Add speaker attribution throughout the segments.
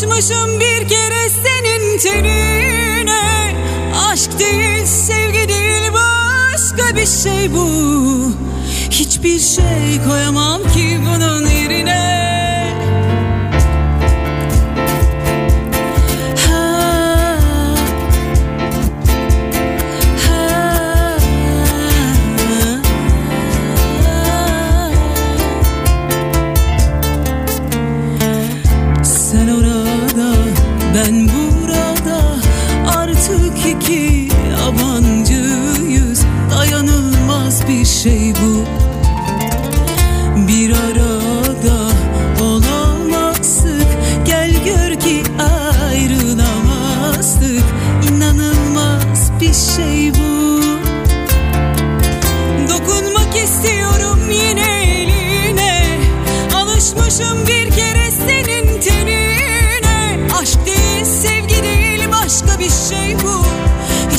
Speaker 1: Alışmışım bir kere senin tenine. Aşk değil sevgi değil başka bir şey bu. Hiçbir şey koyamam ki bunun yerine.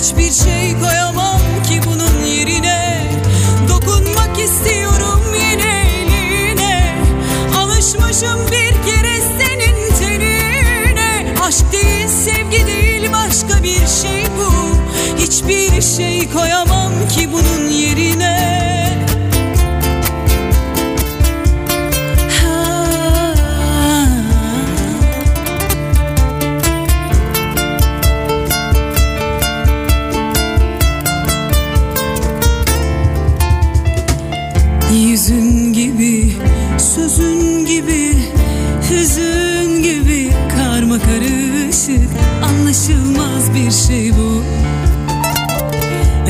Speaker 1: Hiçbir şey koyamam ki bunun yerine. Dokunmak istiyorum yine eline. Alışmışım bir kere senin tenine. Aşk değil sevgi değil başka bir şey bu. Hiçbir şey koyamam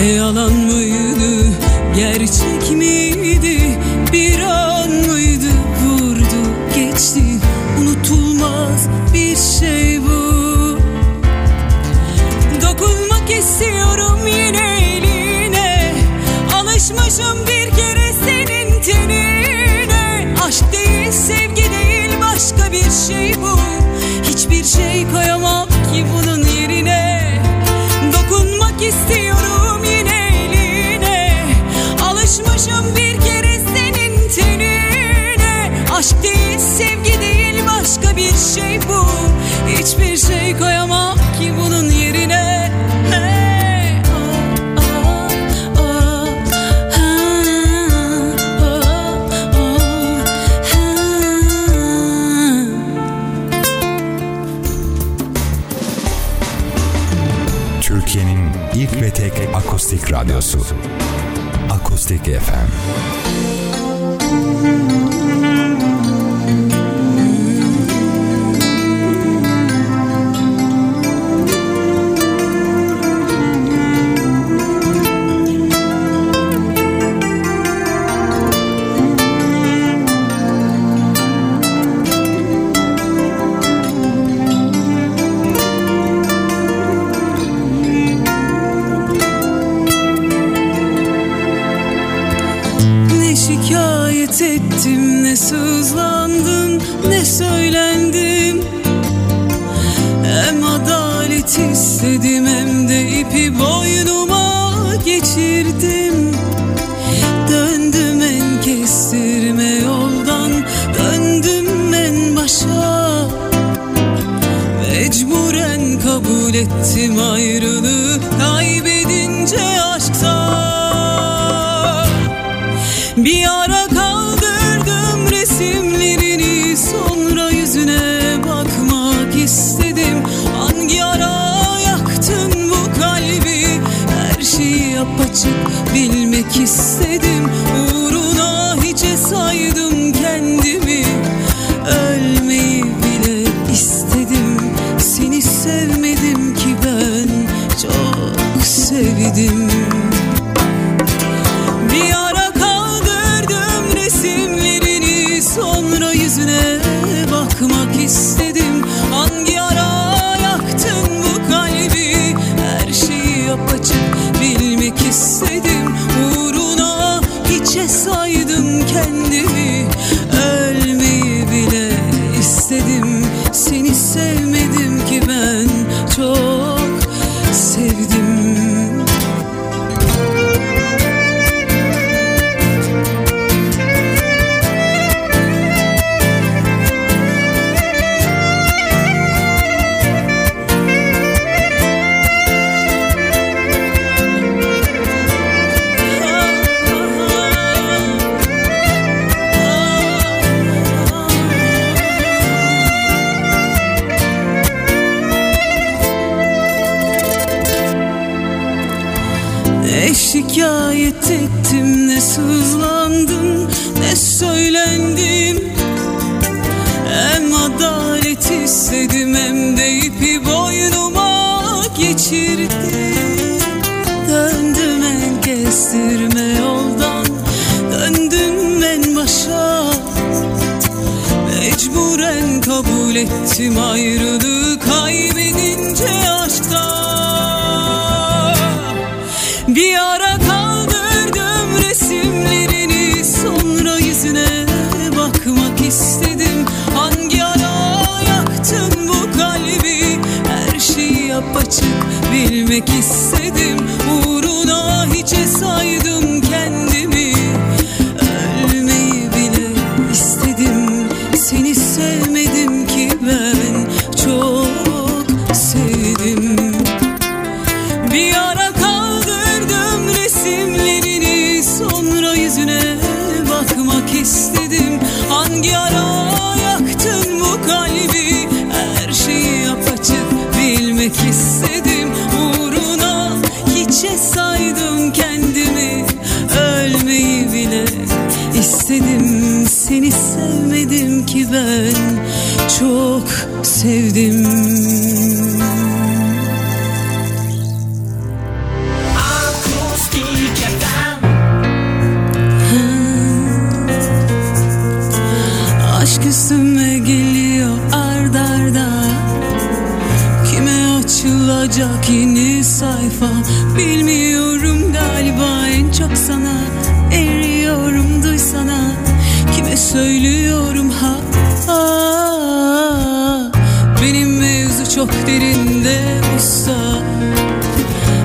Speaker 1: Ne yalan mıydı gerçek
Speaker 2: mi? Radyosu. Akustik FM
Speaker 1: nefret ettim ne sızlandım ne söylendim Hem adalet istedim hem de ipi boynuma geçirdim. Döndüm en kestirme yoldan döndüm en başa. Mecburen kabul ettim ayrılığı geçirdim. Döndüm en kestirme yoldan. Döndüm en başa. Mecburen kabul ettim ayrılığı bilmek istedim. Uğruna hiçe saydım Seni sevmedim ki ben Çok sevdim. Aşk üstüme geliyor ard arda. Kime açılacak yeni sayfa Bilmiyorum söylüyorum ha, ha. Benim mevzu çok derinde usta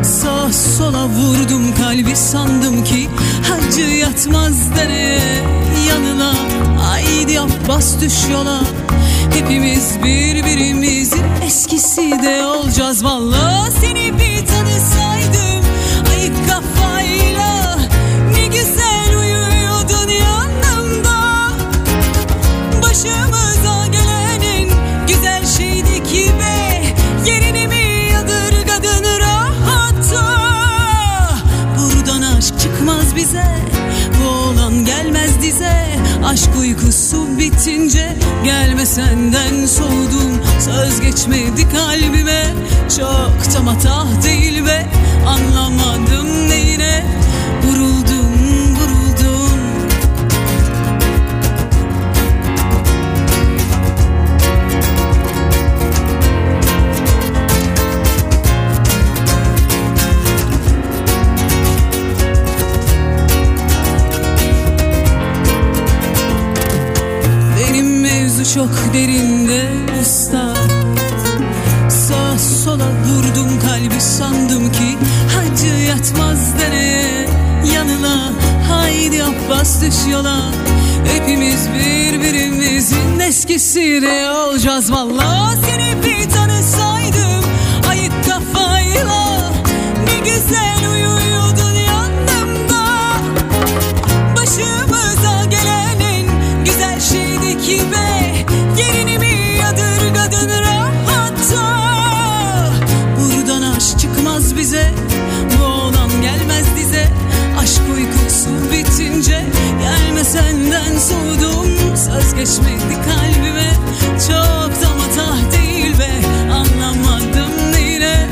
Speaker 1: Sağa sola vurdum kalbi sandım ki Hacı yatmaz dereye yanına Haydi yap bas düş yola Hepimiz birbirimizin eskisi de olacağız Vallahi seni bir tanısaydım Aşk uykusu bitince Gelme senden soğudum. Söz geçmedi kalbime Çok matah değil be. Anlamadım neyine vuruldum Düş yola Hepimiz birbirimizin eskisi de olacağız Vallahi seni bir soğudum Söz geçmedi kalbime. Çok da matah değil be Anlamadım neyine.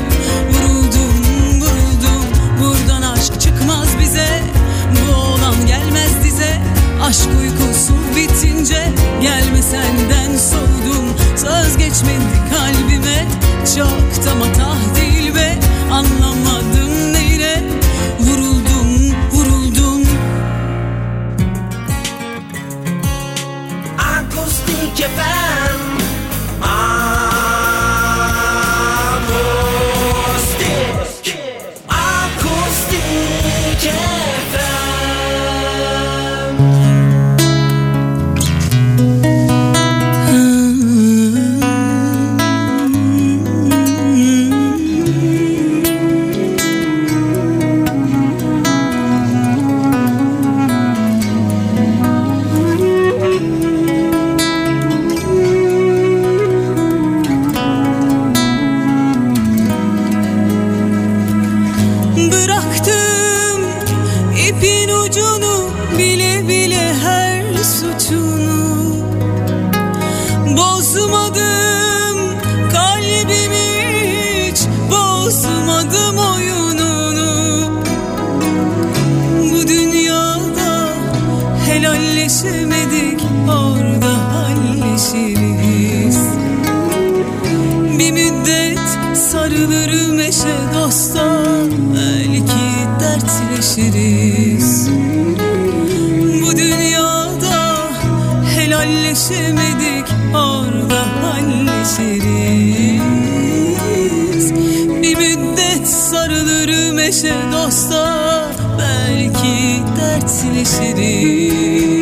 Speaker 1: Vuruldum vuruldum Buradan aşk çıkmaz bize. Bu olan gelmez dize Aşk uykusu bitince. Gelme senden soğudum Söz geçmedi kalbime. Çok da matah değil be Anlamadım rir.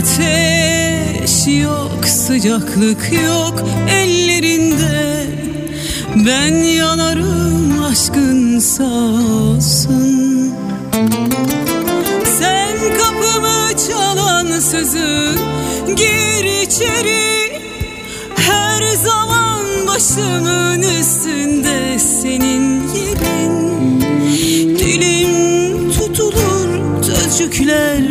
Speaker 1: Ateş yok sıcaklık yok ellerinde. Ben yanarım aşkın sağ olsun. Sen kapımı çalansızın gir içeri. Her zaman başımın üstünde senin yerin. Dilim sözcükler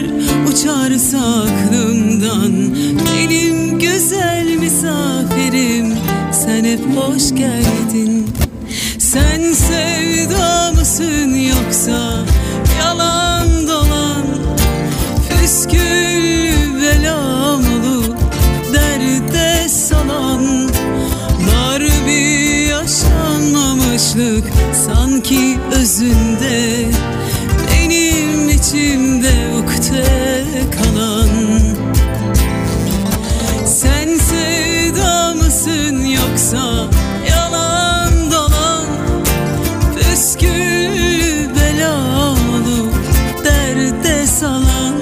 Speaker 1: uçarsa aklımdan Benim güzel misafirim sen hep hoş geldin. Sen sevda mısın yoksa yalan dolan? Püskül belam olup derde salan? Var bir yaşanmamışlık sanki özünde yoksa yalan dolan Püskül belalı derde salan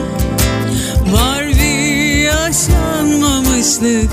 Speaker 1: Var bir yaşanmamışlık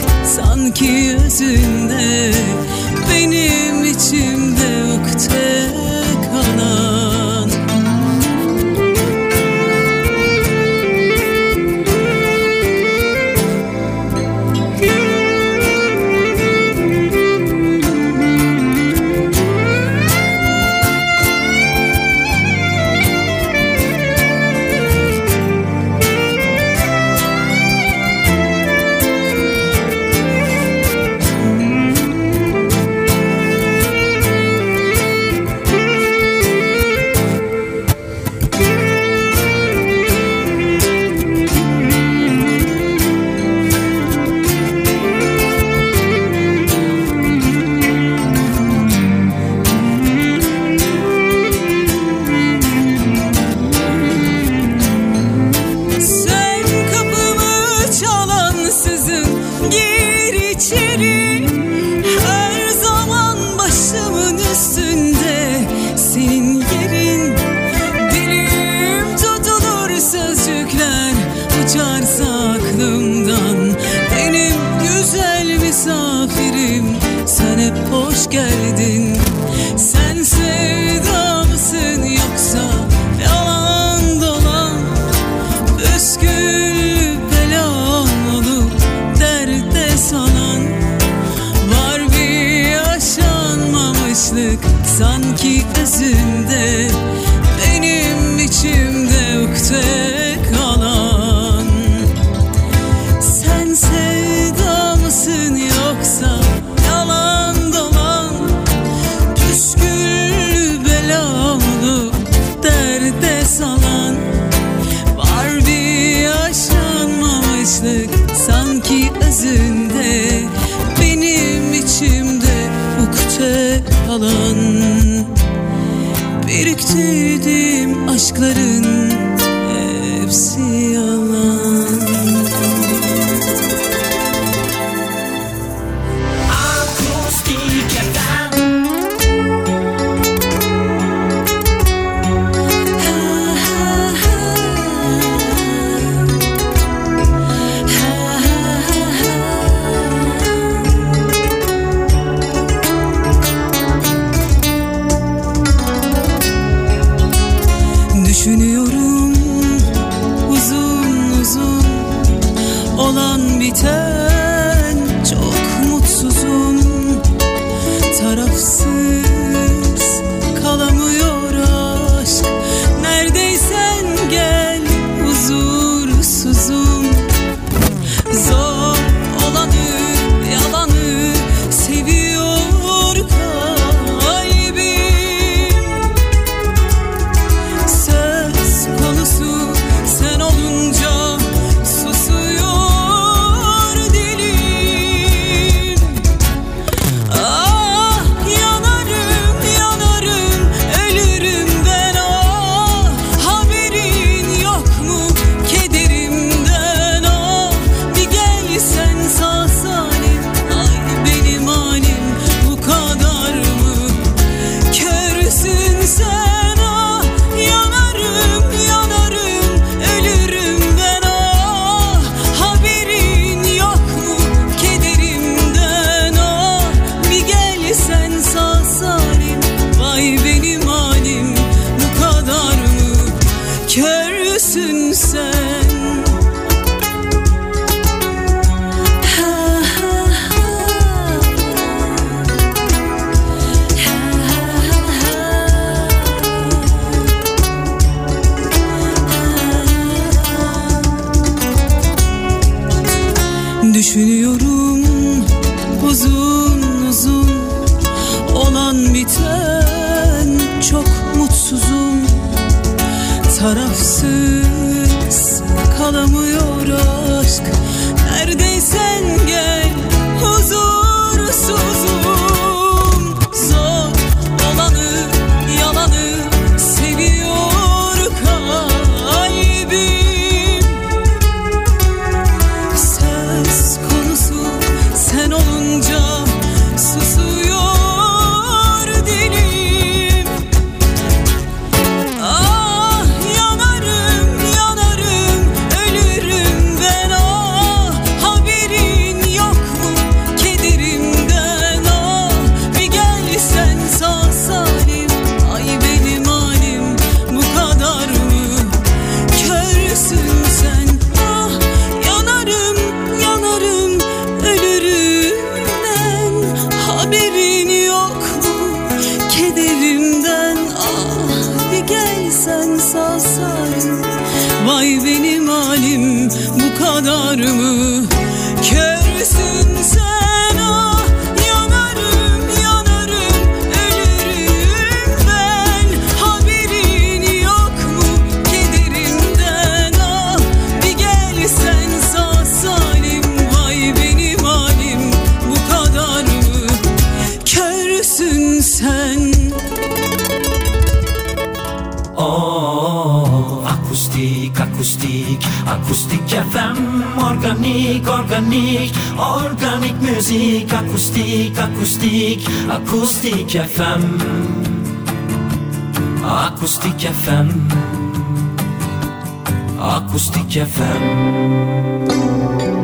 Speaker 1: kalan Biriktirdiğim aşkların hepsi yalan. benim halim bu kadar mı?
Speaker 3: Kör Akustik FM Organik organik. Organik müzik Akustik akustik. Akustik FM Akustik FM Akustik FM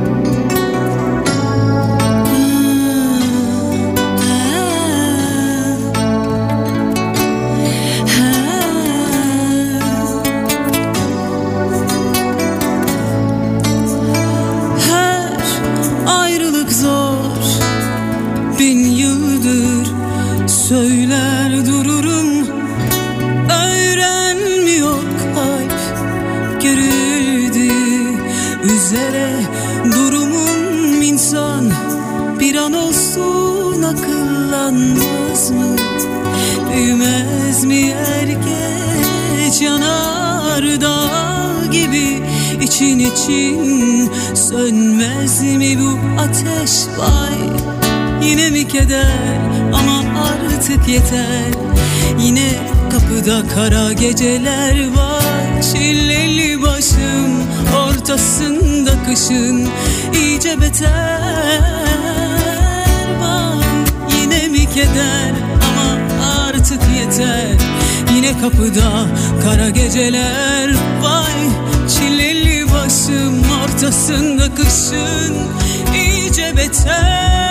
Speaker 1: bin yıldır söyler dururum. Öğrenmiyor kalp gerildi üzere. Durumum insan bir an olsun akıllanmaz mı? Büyümez mi er geç yanar dağ gibi? İçin için sönmez mi bu ateş? Vay! Yine mi keder? Ama artık yeter. Yine kapıda kara geceler var. Çilleli başım ortasında kışın iyice beter. Var Yine mi keder? Ama artık yeter. Yine kapıda kara geceler Vay çileli başım ortasında kışın iyice beter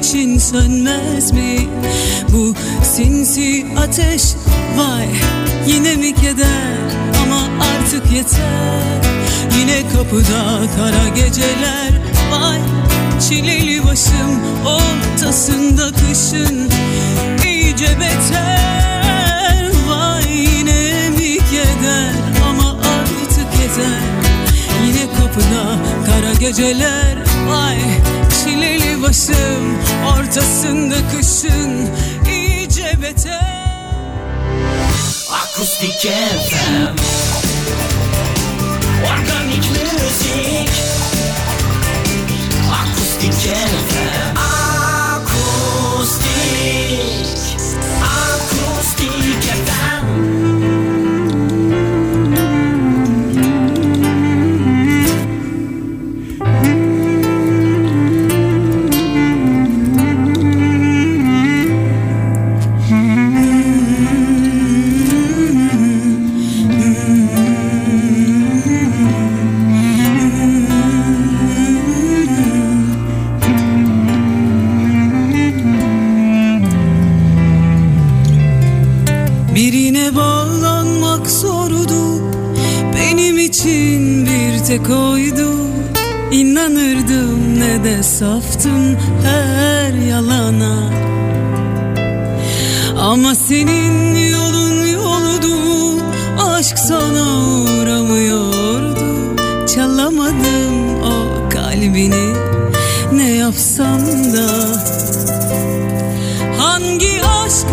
Speaker 1: için sönmez mi? Bu sinsi ateş vay yine mi keder? Ama artık yeter. Yine kapıda kara geceler vay çileli başım ortasında kışın. İyice beter Vay yine mi keder? Ama artık yeter. Yine kapıda kara geceler Vay başım ortasında kışın iyice beter.
Speaker 3: Akustik FM Organik müzik. Akustik FM
Speaker 1: saftım her yalana. Ama senin yolun yoldu Aşk sana uğramıyordu. Çalamadım o kalbini Ne yapsam da? Hangi aşk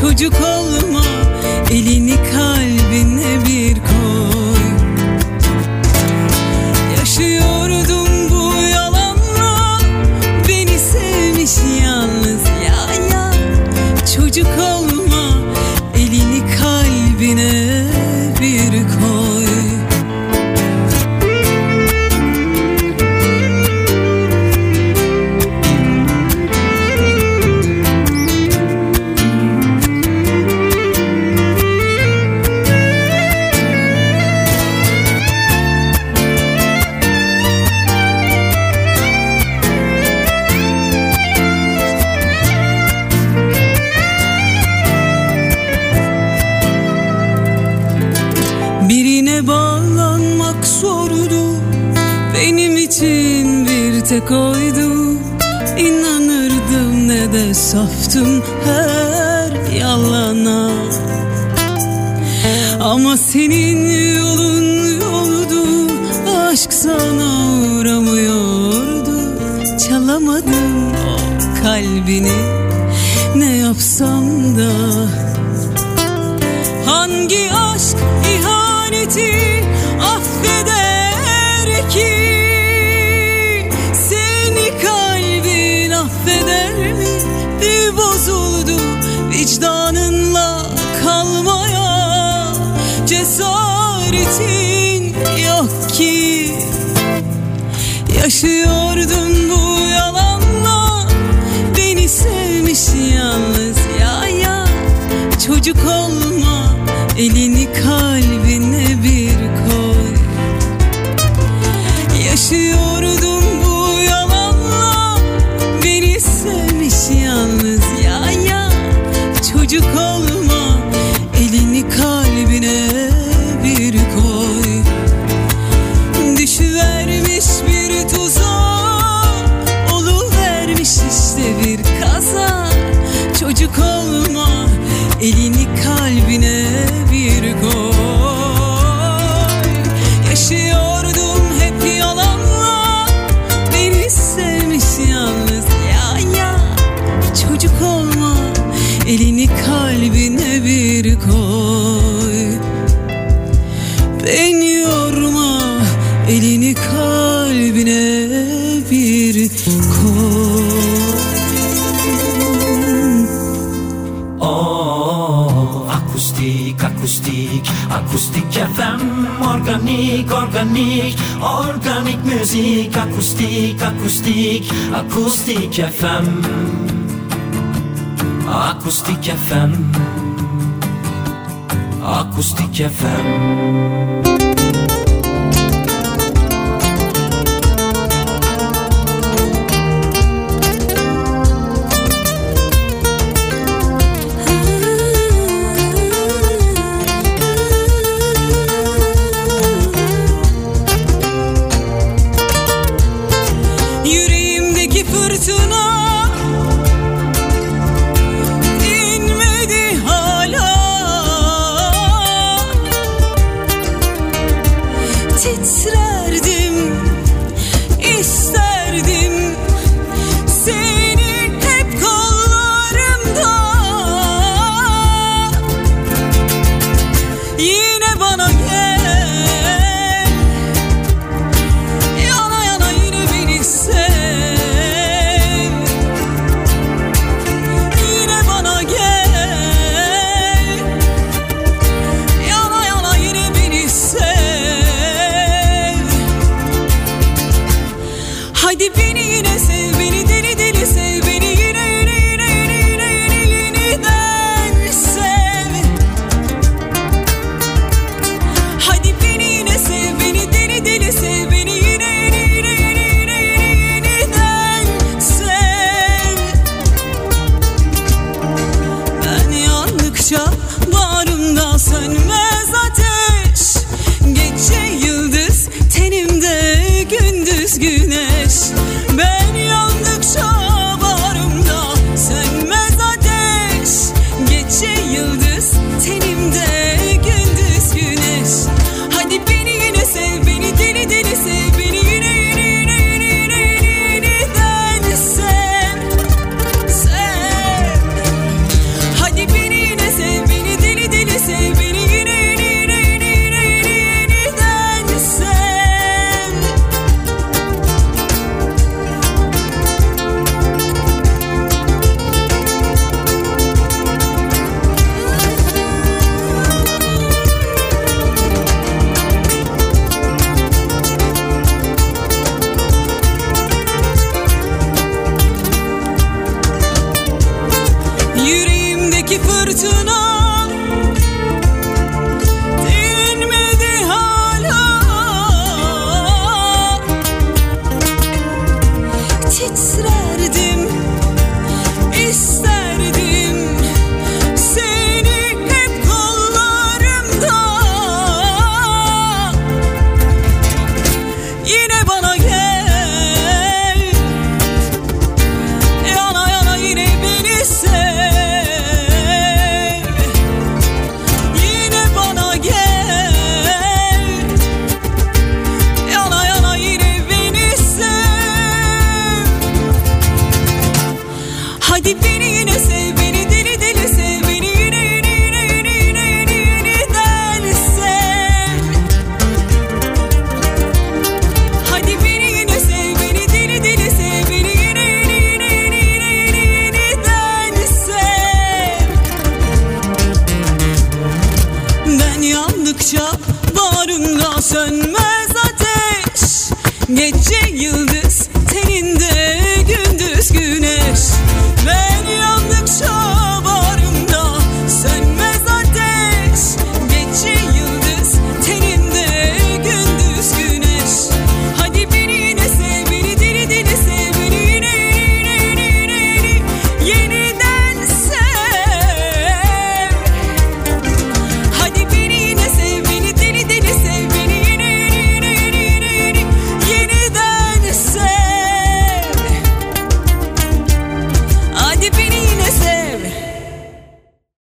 Speaker 1: Çocuk olma Acoustic, acoustic FM organic, organic, organic music, acoustic, acoustic, acoustic FM acoustic FM acoustic FM